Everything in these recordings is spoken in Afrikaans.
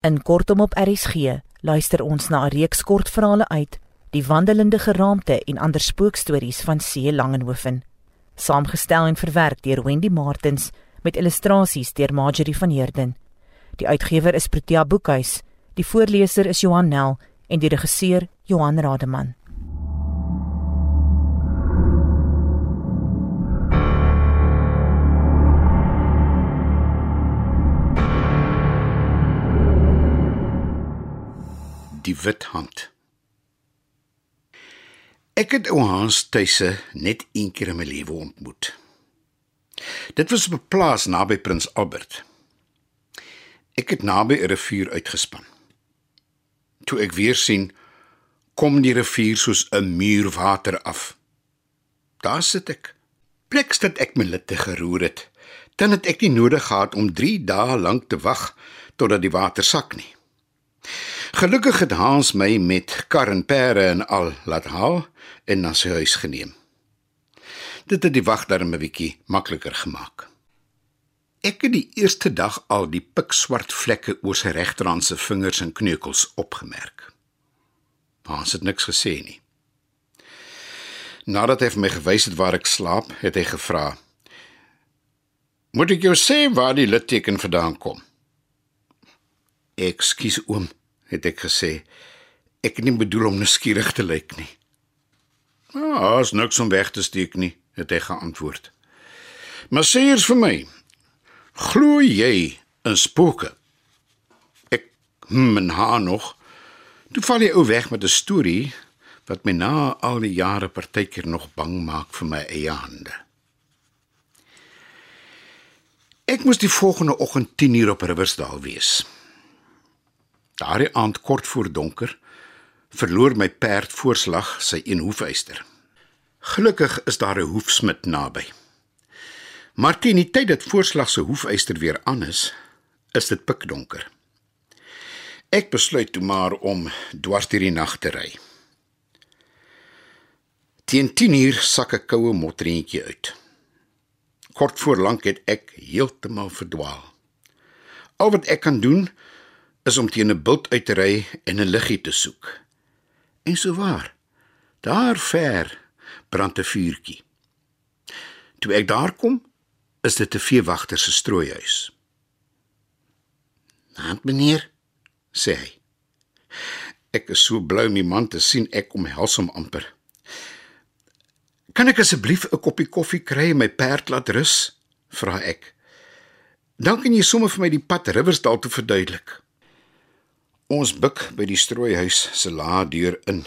In kortom op RSG luister ons na 'n reeks kortverhale uit Die wandelende geraamte en ander spookstories van C. Langenhoven. Saamgestel en verwerk deur Wendy Martins met illustrasies deur Marjorie van Heerden. Die uitgewer is Protea Boekhuis. Die voorleser is Johan Nel en die regisseur Johan Rademan. Die wit hand. Ek het ou Hans tuise net een keer in my lewe ontmoet. Dit was op 'n plaas naby Prins Albert. Ek het naby 'n rivier uitgespan. Toe ek weer sien, kom die rivier soos 'n muur water af. Daar sit ek. Pleks dat ek my litte geroer het. Dan het ek nie nodig gehad om 3 dae lank te wag totdat die water sak nie. Gelukkig het Hans my met kar en perde en al laat haal en na sy huis geneem. Dit het die wag darm 'n bietjie makliker gemaak. Ek het die eerste dag al die pikswart vlekke oor sy regterhand se vingers en kneukels opgemerk. Hans het niks gesê nie. Nadat hy vir my gewys het waar ek slaap, het hy gevra: "Moet ek jou sê waar die litteken vandaan kom?" "Ekskuus oom," het ek gesê. "Ek het nie bedoel om nuuskierig te lyk nie." "Ah, is niks om weg te steek nie," het hy geantwoord. "Maar sê eers vir my, glo jy in spooke?" Ek hm en ha nog. Toe val jy ou weg met 'n storie wat my na al die jare partykeer nog bang maak vir my eie hande. Ek moes die volgende oggend 10:00 op Riversdal wees. Daardie aand kort voor donker verloor my perd voorslag sy een hoefyster. Gelukkig is daar 'n hoefsmid naby. Maar teen die tyd dat voorslag se hoefyster weer aan is, is dit pikdonker. Ek besluit toe maar om dwars deur die nag te ry. Teen 10:00 sak 'n koue motreentjie uit. Kort voor lank het ek heeltemal verdwaal. Al wat ek kan doen is om teen 'n bult uit te ry en 'n liggie te soek. En so waar. Daar ver brand 'n vuurtjie. Toe ek daar kom, is dit 'n veewagter se strooihuis. "Want meneer," sê hy. Ek is so bly om die man te sien, ek omhels hom amper. "Kan ek asseblief 'n koppie koffie kry en my perd laat rus?" vra ek. "Dan kan jy sommer vir my die pad Riversdal toe verduidelik." Ons buk by die strooihuis se laadeur in.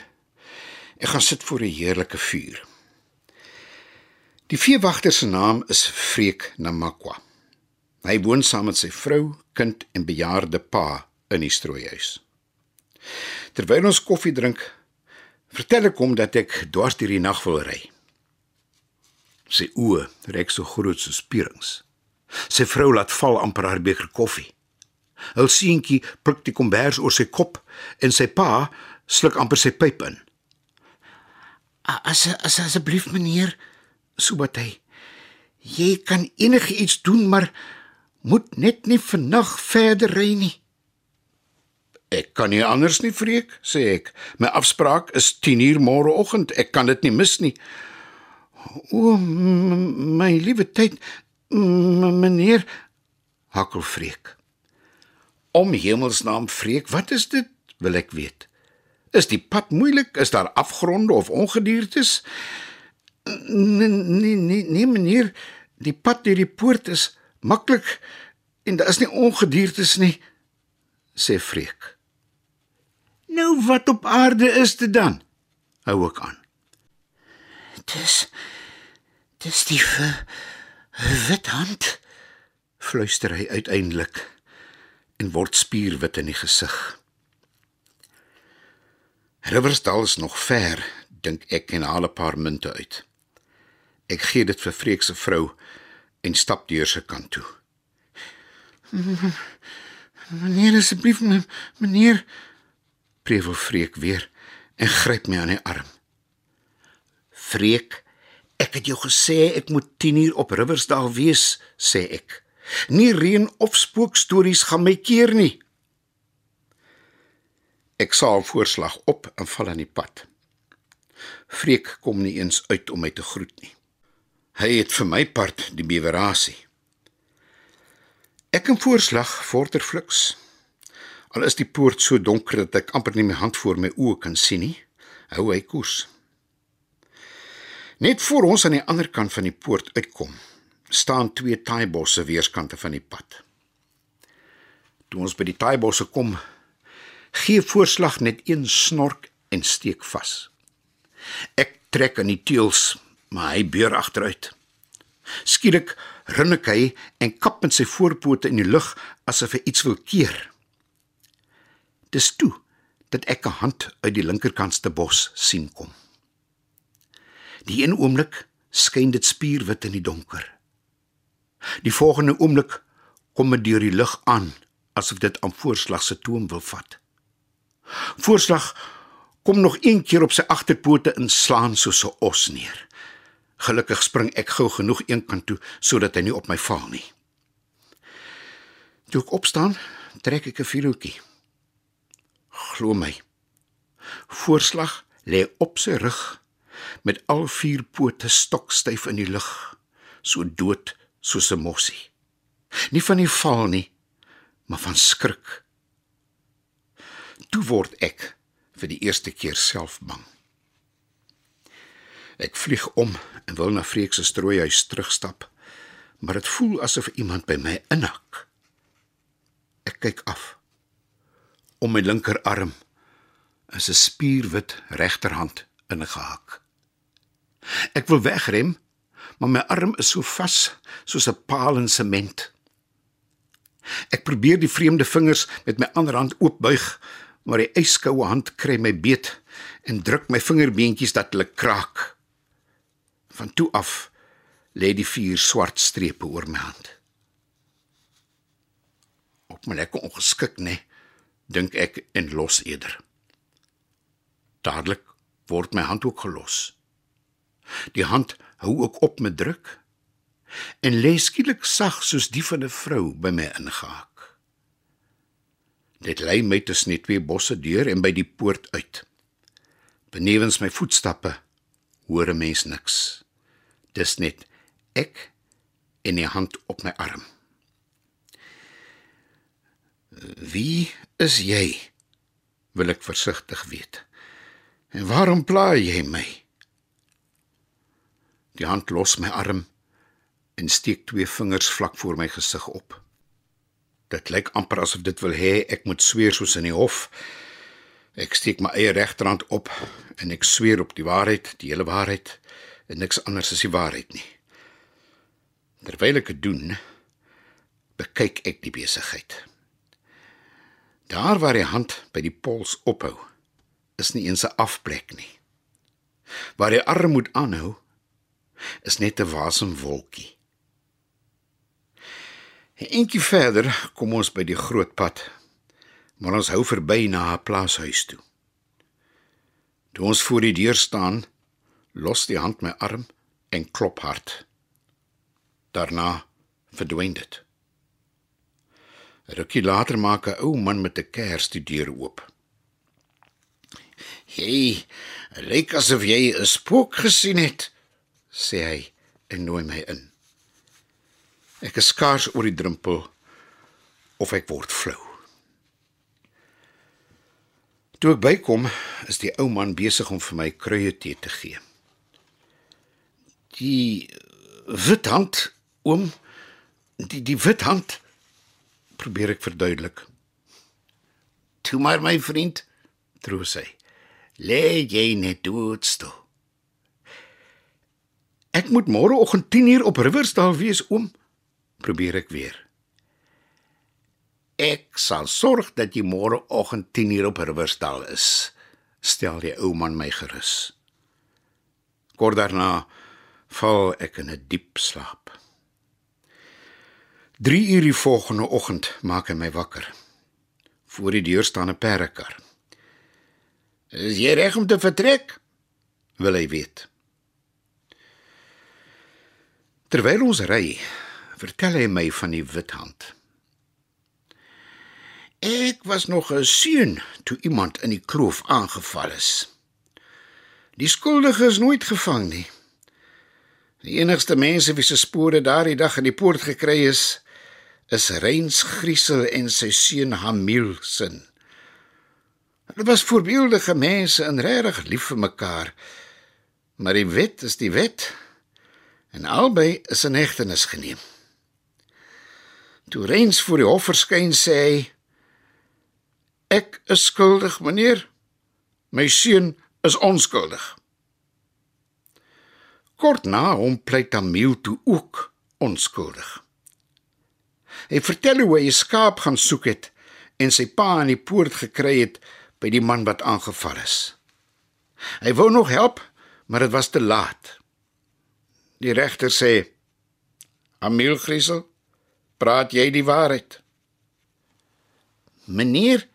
Ek gaan sit voor 'n heerlike vuur. Die veewagter se naam is Freek Namakwa. Hy woon saam met sy vrou, kind en bejaarde pa in die strooihuis. Terwyl ons koffie drink, vertel ek hom dat ek dwars deur die nag wil ry. Sy oë reik so groot so spierings. Sy vrou laat val amper haar beker koffie. Hul seentjie pluk die kombers oor sy kop en sy pa sluk amper sy pyp in. As as asseblief meneer, sobat hy. Jy kan enigiets doen, maar moet net nie vannag verder ry nie. Ek kan nie anders nie, Freek, sê ek. My afspraak is 10:00 môreoggend. Ek kan dit nie mis nie. O, my liewe tyd, meneer hakkel Freek. Om hemelsnaam Freek, wat is dit? wil ek weet. Is die pad moeilik? Is daar afgronde of ongediertes? Nee, nee, nee, nee meneer, die pad deur die poort is maklik en daar is nie ongediertes nie, sê Freek. Nou wat op aarde is dit dan? Hou ook aan. Dis dis die wit hand fluister hy uiteindelik en word spierwit in die gesig. Riversdal is nog ver, dink ek en haal 'n paar munte uit. Ek gee dit vir Freek se vrou en stap deur sy kant toe. Meneer asseblief meneer prevel Freek weer en gryp my aan die arm. Freek, ek het jou gesê ek moet 10uur op Riversdal wees, sê ek. Nie reën of spookstories gaan my keer nie. Ek saal voorslag op en val aan die pad. Freek kom nie eens uit om my te groet nie. Hy het vir my part die bewerasie. Ek en voorslag vorder fliks. Al is die poort so donker dat ek amper nie my hand voor my oë kan sien nie, hou hy koers. Net voor ons aan die ander kant van die poort uitkom, staan twee taaibosse weerskante van die pad. Toe ons by die taaibosse kom, gee voorslag net een snork en steek vas. Ek trek aan die teels, maar hy beur agteruit. Skielik rinnik hy en kap met sy voorpote in die lug asof hy iets wil keer. Dis toe dat ek 'n hand uit die linkerkantste bos sien kom. Die een oomblik skyn dit spierwit in die donker. Die volgende oomblik kom dit deur die lug aan asof dit aan voorslag se toom wil vat. Voorslag kom nog een keer op sy agterpote inslaan soos 'n os neer. Gelukkig spring ek gou genoeg een kant toe sodat hy nie op my val nie. Toe ek opstaan, trek ek 'n vuurhoutjie. Glo my. Voorslag lê op sy rug met al vier pote stokstyf in die lug, so dood soos 'n mossie. Nie van die val nie, maar van skrik. Toe word ek vir die eerste keer self bang. Ek vlieg om en wil na Freek se strooihuis terugstap, maar dit voel asof iemand by my inhak. Ek kyk af. Om my linkerarm is 'n spierwit regterhand ingehak. Ek wil wegrem, maar my arm is so vas soos 'n paal in sement. Ek probeer die vreemde vingers met my ander hand oopbuig, maar die yskoue hand kry my beet en druk my vingerbeentjies dat hulle kraak. Van toe af lê die vier swart strepe oor my hand. Op my lekker ongeskik, nê, dink ek en los eerder. Dadelik word my hand ook gelos. Die hand hou ook op met druk en lê skielik sag soos die van 'n vrou by my ingehaak. Dit lê my tussen die twee bosse deur en by die poort uit. Benewens my voetstappe hoor 'n mens niks. Dis net ek en die hand op my arm. Wie is jy? wil ek versigtig weet. En waarom pla jy my? Die hand los my arm en steek twee vingers vlak voor my gesig op. Dit lyk amper asof dit wil hê ek moet sweer soos in die hof. Ek steek my eie regterhand op en ek sweer op die waarheid, die hele waarheid en niks anders as die waarheid nie. Terwyl ek dit doen, bekyk ek die besigheid. Daar waar die hand by die pols ophou, is nie eens 'n afplek nie. Waar die arm moet aanhou, is net 'n wasem wolkie. Eenkie verder kom ons by die groot pad, maar ons hou verby na 'n plaashuis toe. Toe ons voor die deur staan, los die hand my arm en klop hard. Daarna verdwyn dit. Rukkie later maak 'n ou man met 'n kers die deur oop. "Hey, lyk asof jy 'n spook gesien het," sê hy en nooi my in. Ek is skaars oor die drempel of ek word flou. Toe ek bykom, is die ou man besig om vir my kruie tee te gee. Die wit hand, oom, die die wit hand probeer ek verduidelik. Toe maar my vriend, troos hy. Lê jy net doodstil. Ek moet môreoggend 10uur op Riversdal wees, oom, probeer ek weer. Ek sal sorg dat jy môreoggend 10uur op Riversdal is, stel die ou man my gerus. Kort daarna val ek in 'n diep slaap. 3 uur die volgende oggend maak hy my wakker. Voor die deur staan 'n perdekar. "Is jy reg om te vertrek?" wil hy weet. Terwyl ons ry, vertel hy my van die wit hand. Ek was nog 'n seun toe iemand in die kloof aangeval is. Die skuldige is nooit gevang nie. Die enigste mense wie se spore daardie dag in die poort gekry is, is Reins Griesel en sy seun Hamil sin. Hulle was voorbeeldige mense en regtig lief vir mekaar. Maar die wet is die wet en albei is in hegtenis geneem. Toe Reins voor die hof verskyn sê hy: "Ek is skuldig, meneer. My seun is onskuldig." Kort na hom pleit Tamil toe ook onskuldig. Hy vertel hoe hy 'n skaap gaan soek het en sy pa aan die poort gekry het by die man wat aangeval is. Hy wou nog help, maar dit was te laat. Die regter sê: "Amiel Griesel, praat jy die waarheid?" "Meneer,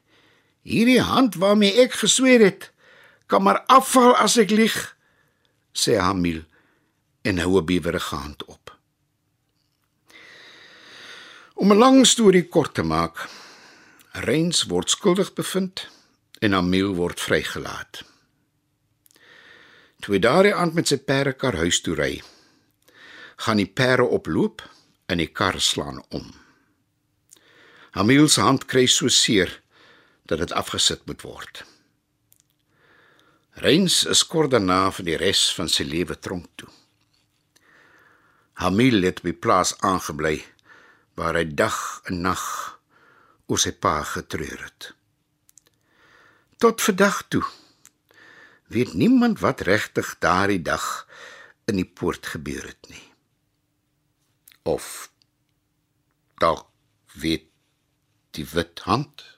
hierdie hand waarmee ek gesweer het, kan maar afval as ek lieg," sê Amiel en hou 'n bewerige hand op. Om 'n lang storie kort te maak, Reins word skuldig bevind en Amiel word vrygelaat. Toe hy daardie aand met sy perdekar huis toe ry, gaan die perde oploop en die kar slaan om. Hamiel se hand kry so seer dat dit afgesit moet word. Reins is kort daarna vir die res van sy lewe tronk toe. Hamiel het by plaas aangebly waar hy dag en nag oor sy pa getreur het. Tot vandag toe weet niemand wat regtig daardie dag in die poort gebeur het nie of dalk weet die wit hand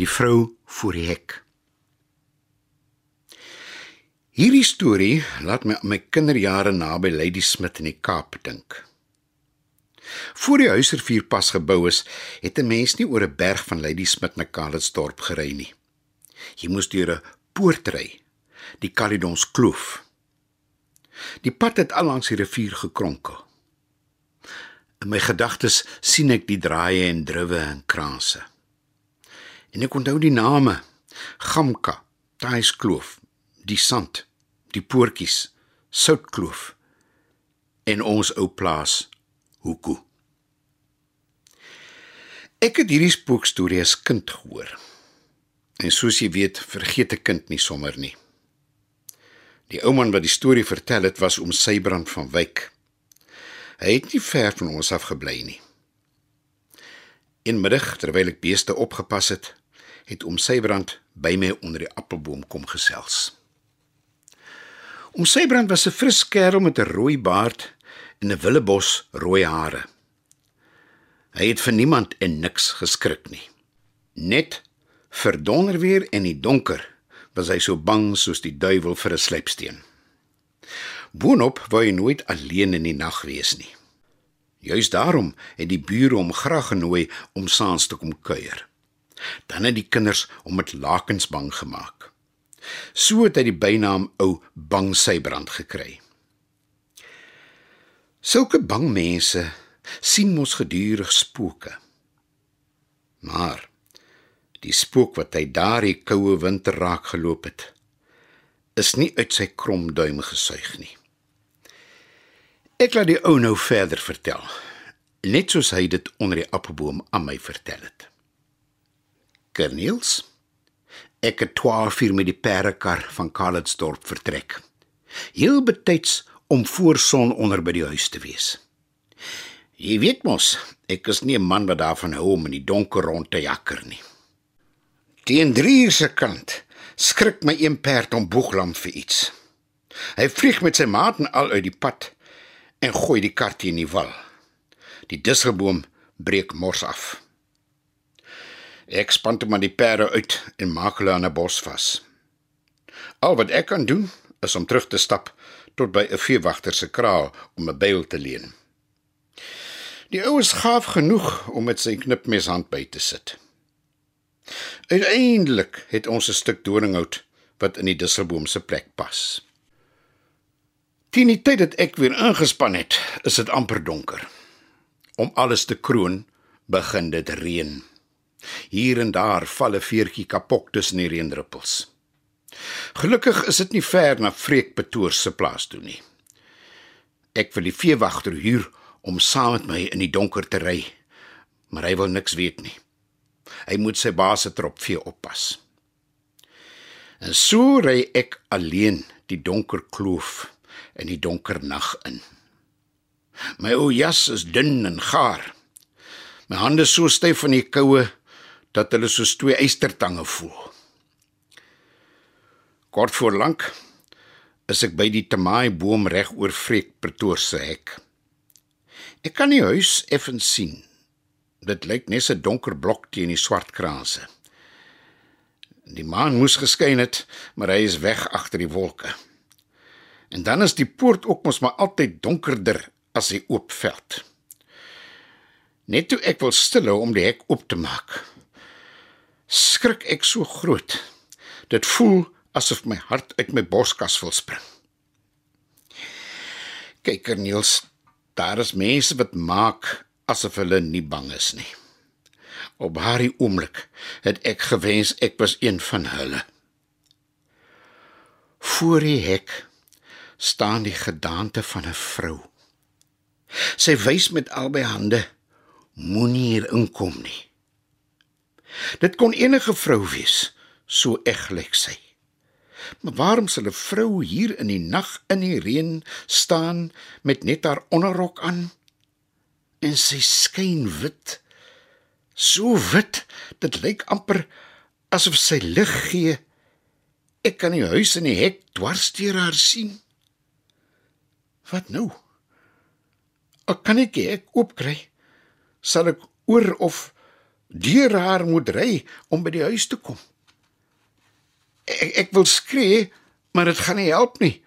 die vrou voor die hek. Hierdie storie laat my aan my kinderjare naby Lady Smith in die Kaap dink. Voor die huisrivier pas gebou is, het 'n mens nie oor 'n berg van Lady Smith na Calitzdorp gery nie. Jy moes deur 'n poort ry, die Caledons Kloof. Die pad het al langs die rivier gekronkel. In my gedagtes sien ek die draaie en druwe en kranse. En ek onthou die name: Gamka, Tuiskloof, die Sand, die Poortjies, Soutkloof en ons ou plaas Hoeku. Ek het hierdie spookstorie as kind gehoor. En soos jy weet, vergeet 'n kind nie sommer nie. Die ou man wat die storie vertel het, was oom Sybrand van Wyk. Hy het nie ver van ons af gebly nie. In middag terwyl ek beeste opgepas het, het oom Sybrand by my onder die appelboom kom gesels. Oom Sybrand was 'n fris kerel met 'n rooi baard en 'n willebos rooi hare. Hy het vir niemand en niks geskrik nie. Net vir donder weer en die donker was hy so bang soos die duiwel vir 'n slypsteen. Boonop wou hy nooit alleen in die nag wees nie. Juist daarom het die bure hom graag genooi om saans te kom kuier. Dan het die kinders hom met lakens bang gemaak. So het hy die bynaam ou Bang Sybrand gekry. Sulke bang mense sien mos gedurig spooke. Maar die spook wat hy daardie koue winter raak geloop het, is nie uit sy krom duim gesuig nie. Ek laat die ou nou verder vertel, net soos hy dit onder die appelboom aan my vertel het. Kerniels. Ek het 12 uur met die perdekar van Calitzdorp vertrek. Heel betyds om voor son onder by die huis te wees. Jy weet mos, ek is nie 'n man wat daarvan hou om in die donker rond te jakker nie. Teen 3 uur se kant skrik my een perd om boeglam vir iets. Hy vlieg met sy maat en al uit die pad en gooi die kar teen die wal. Die disselboom breek mors af. Ek span toe maar die perde uit en maak hulle aan 'n bos vas. Al wat ek kan doen is om terug te stap tot by 'n veewagter se kraal om 'n byl te leen. Die ou is gaaf genoeg om met sy knipmes hand by te sit. Uiteindelik het ons 'n stuk doringhout wat in die disselboom se plek pas. Teen die tyd dat ek weer ingespan het, is dit amper donker. Om alles te kroon, begin dit reën. Hier en daar val 'n veertjie kapok tussen die reendruppels. Gelukkig is dit nie ver na Freek Petoor se plaas toe nie. Ek wil die veewagter huur om saam met my in die donker te ry, maar hy wil niks weet nie. Hy moet sy baas se trop vee oppas. En so ry ek alleen die donker kloof in die donker nag in. My ou jas is dun en gaar. My hande so styf van die koue dat hulle soos twee eystertange voel. Kort voor lank is ek by die tamaai boom reg oor Freek Pretoor se hek. Ek kan die huis effens sien. Dit lyk net 'n donker blok teen die swart kraanse. Die maan moes geskyn het, maar hy is weg agter die wolke. En dan is die poort ook mos maar altyd donkerder as hy oopveld. Net toe ek wil stilhou om die hek oop te maak, skrik ek so groot. Dit voel asof my hart uit my borskas wil spring. Kyk, Niels, daar is mense wat maak asof hulle nie bang is nie. Op daardie oomblik het ek gewens ek was een van hulle. Voor die hek staan die gedaante van 'n vrou. Sy wys met albei hande: "Moenie hier inkom nie." Dit kon enige vrou wees, so eg lyk sy. Maar waarom sal 'n vrou hier in die nag in die reën staan met net haar onderrok aan? En sy skyn wit. So wit, dit lyk amper asof sy lig gee. Ek kan die huis in die hek dwarsteer haar sien. Wat nou? Ek kan ek ek oopkry. Sal ek oor of deur haar moet ry om by die huis te kom? Ek ek wil skree, maar dit gaan nie help nie.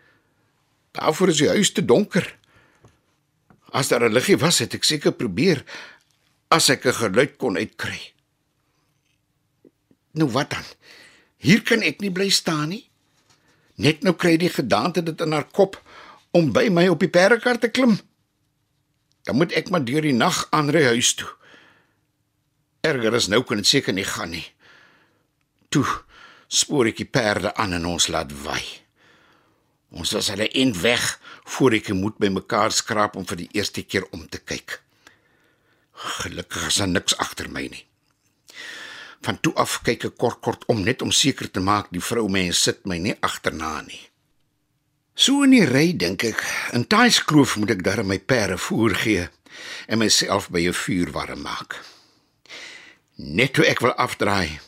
Daarvoor is die huis te donker. As daar 'n liggie was, het ek seker probeer as ek 'n geluid kon uitkry. Nou wat dan? Hier kan ek nie bly staan nie. Net nou kry die gedagte dit in haar kop om by my op die perdekar te klim. Dan moet ek maar deur die nag aanry huis toe. Erger is nou kan dit seker nie gaan nie. Toe spoor ek die perde aan en ons laat wy. Ons was hulle end weg voor ek moet by mekaar skraap om vir die eerste keer om te kyk. Gelukkig is daar niks agter my nie. Van toe af kyk ek kort kort om net om seker te maak die vrou mens sit my nie agterna nie. So in die ry dink ek, in Tais Kloof moet ek darm my perde voer gee en myself by 'n vuur warm maak. Net toe ek wil afdraai,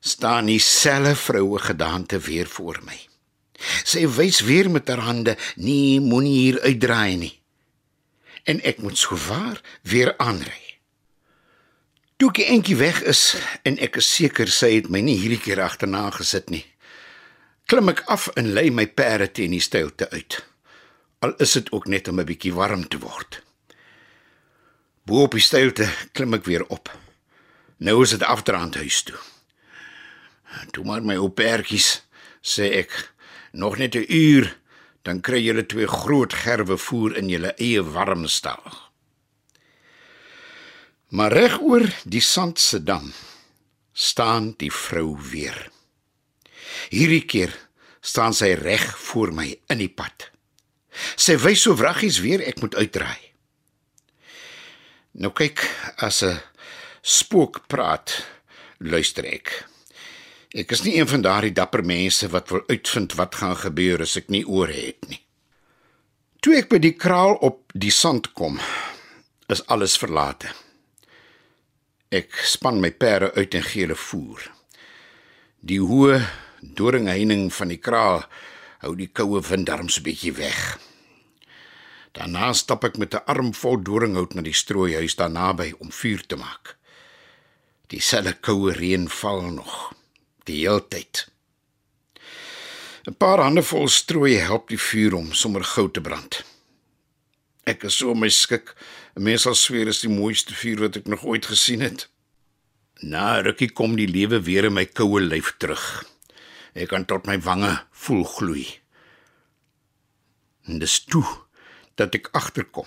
staan die selfe vroue gedaante weer voor my. Sy wys weer met haar hande, "Nee, moenie hier uitdraai nie." En ek moet souwaar weer aanry. Toe ek eentjie weg is en ek is seker sy het my nie hierdie keer agterna gesit nie klim ek af en lê my perde teen die steilte uit. Al is dit ook net om 'n bietjie warm te word. Bo op die steilte klim ek weer op. Nou is dit afdraand huis toe. Toe maar my ou perdjies, sê ek, nog net 'n uur, dan kry julle twee groot gerwe voer in julle eie warm stal. Maar reg oor die sandse dam staan die vrou weer. Hierdie keer staan sy reg voor my in die pad. Sy wys so wraggies weer ek moet uitdraai. Nou kyk as 'n spook praat, luister ek. Ek is nie een van daardie dapper mense wat wil uitvind wat gaan gebeur as ek nie oor het nie. Toe ek by die kraal op die sand kom, is alles verlate. Ek span my perde uit en gee hulle voer. Die hoë doringheining van die kraal hou die koue wind darms 'n bietjie weg. Daarna stap ek met 'n arm vol doringhout na die strooihuis daar naby om vuur te maak. Die selle koue reën val nog die hele tyd. 'n Paar hande vol strooi help die vuur om sommer goud te brand. Ek is so my skik. 'n Mens sal sweer is die mooiste vuur wat ek nog ooit gesien het. Na rukkie kom die lewe weer in my koue lyf terug. Ek kan tot my wange voel gloei. En dis toe dat ek agterkom.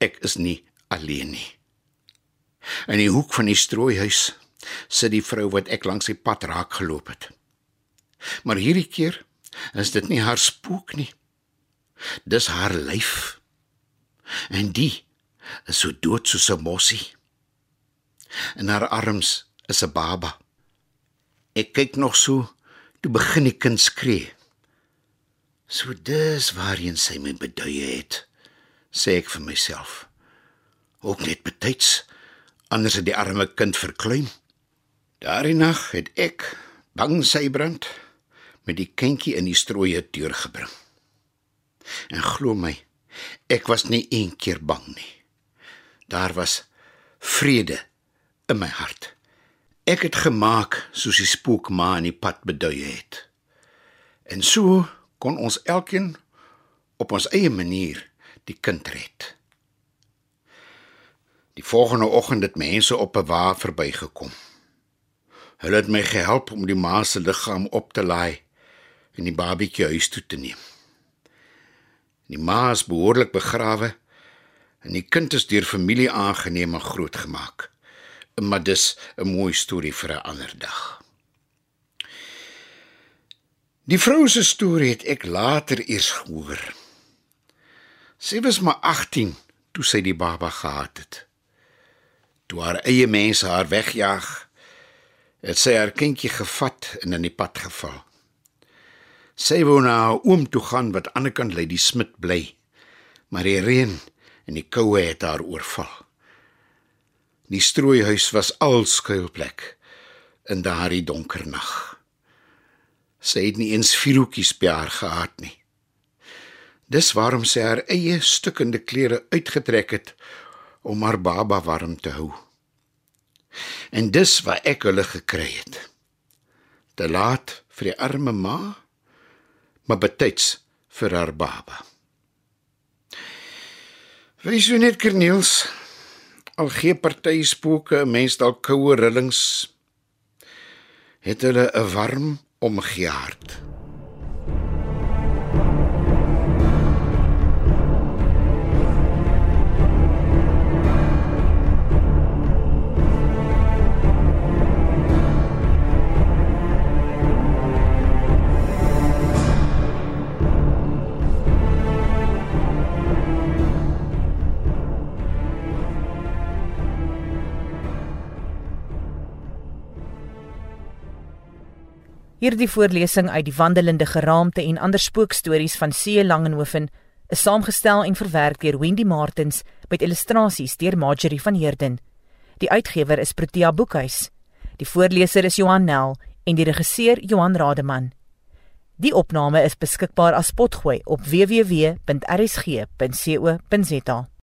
Ek is nie alleen nie. In die hoek van die strooihuis sit die vrou wat ek langs die pad raak geloop het. Maar hierdie keer is dit nie haar spook nie. Dis haar lyf. En die is so dood soos 'n mossie. In haar arms is 'n baba. Ek kyk nog so, toe begin die kind skree. So dis waarheen sy my beduie het, sê ek vir myself. Ook net betyds, anders het die arme kind verklein. Daardie nag het ek bang sy brand met die kindjie in die strooie deurgebring. En glo my, ek was nie een keer bang nie. Daar was vrede in my hart. Ek het gemaak soos die spookma in die pad beduie het. En so kon ons elkeen op ons eie manier die kind red. Die volgende oggend het mense op 'n wa verbygekom. Hulle het my gehelp om die ma se liggaam op te laai en die babietjie huis toe te neem. Die ma is behoorlik begrawe en die kind is deur familie aangeneem en grootgemaak. Maar dis 'n mooi storie vir 'n ander dag. Die vrou se storie het ek later eers gehoor. Sy was maar 18 toe sy die baba gehad het. Toe haar eie mense haar wegjaag, het sy haar kindjie gevat en in die pad geval. Sy wou na haar oom toe gaan wat aan die kant lê die smid bly. Maar die reën en die koue het haar oorval. Die strooihuis was al skuilplek in daardie donker nag. Sy het nie eens vierhoekies by haar gehad nie. Dis waarom sy haar eie stukkende klere uitgetrek het om haar baba warm te hou. En dis wat ek hulle gekry het. Te laat vir die arme ma, maar betyds vir haar baba. Wees jy net Kerniels? Al gee party spooke 'n mens dalk koue rillings, het hulle 'n warm omgee hart. Hierdie voorlesing uit die wandelende geraamte en ander spookstories van C. Langenhoven is saamgestel en verwerk deur Wendy Martins met illustrasies deur Marjorie van Heerden. Die uitgewer is Protea Boekhuis. Die voorleser is Johan Nel en die regisseur Johan Rademan. Die opname is beskikbaar as potgooi op www.rsg.co.za.